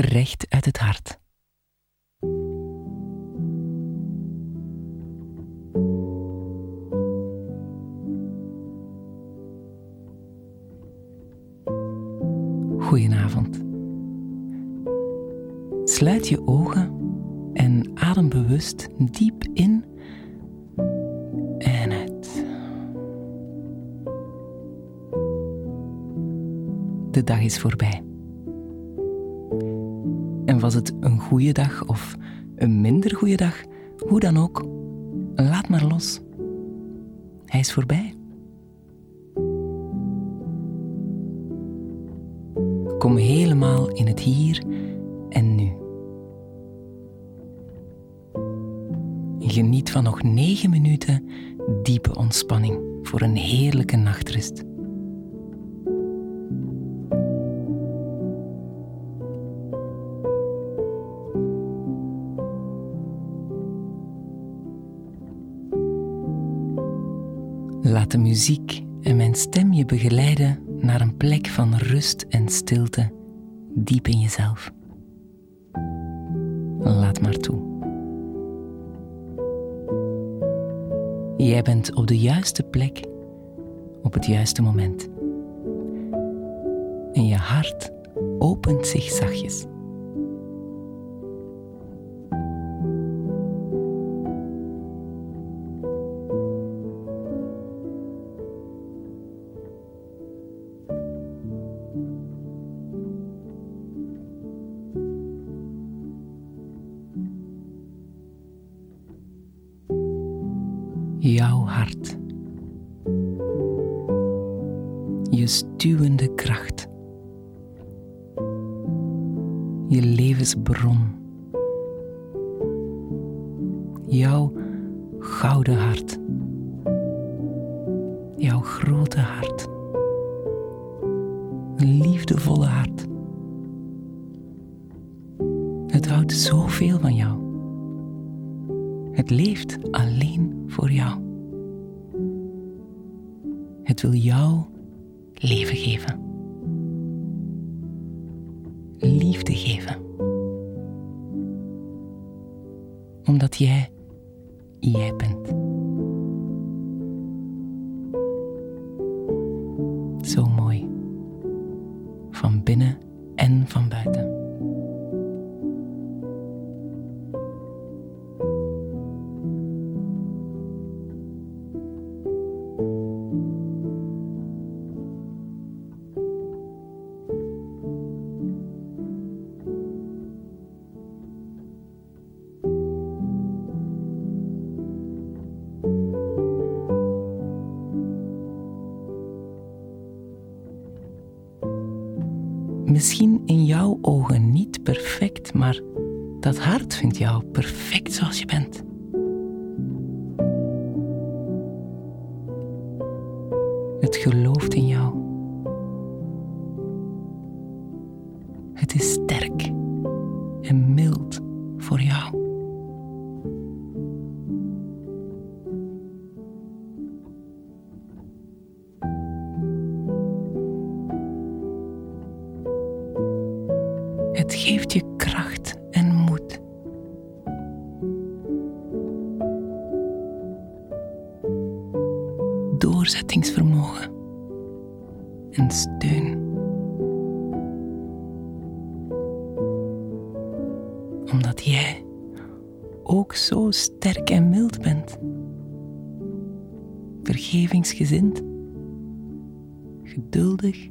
recht uit het hart. Goedenavond. Sluit je ogen en adem bewust diep in en uit. De dag is voorbij. En was het een goede dag of een minder goede dag, hoe dan ook, laat maar los. Hij is voorbij. Kom helemaal in het hier en nu. Geniet van nog negen minuten diepe ontspanning voor een heerlijke nachtrust. Laat de muziek en mijn stem je begeleiden naar een plek van rust en stilte diep in jezelf. Laat maar toe. Jij bent op de juiste plek op het juiste moment. En je hart opent zich zachtjes. Jouw hart. Je stuwende kracht. Je levensbron. Jouw gouden hart. Jouw grote hart. Een liefdevolle hart. Het houdt zoveel van jou. Het leeft alleen voor jou. Het wil jou leven geven. Liefde geven. Omdat jij jij bent. Misschien in jouw ogen niet perfect, maar dat hart vindt jou perfect zoals je bent. Het gelooft Het geeft je kracht en moed. Doorzettingsvermogen en steun. Omdat jij ook zo sterk en mild bent. Vergevingsgezind, geduldig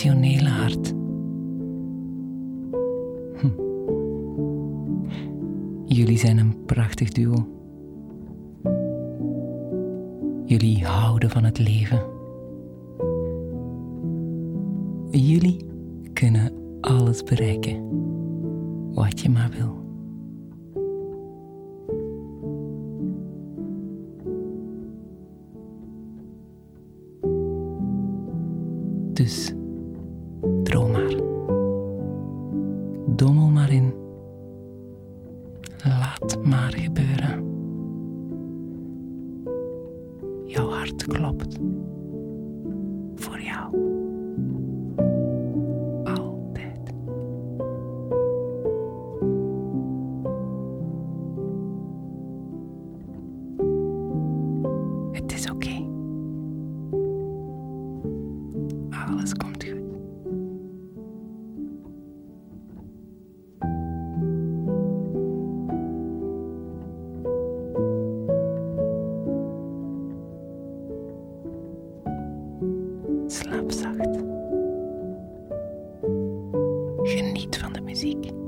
rationele hart. Hm. Jullie zijn een prachtig duo. Jullie houden van het leven. Jullie kunnen alles bereiken wat je maar wil. Dus Voor van de muziek.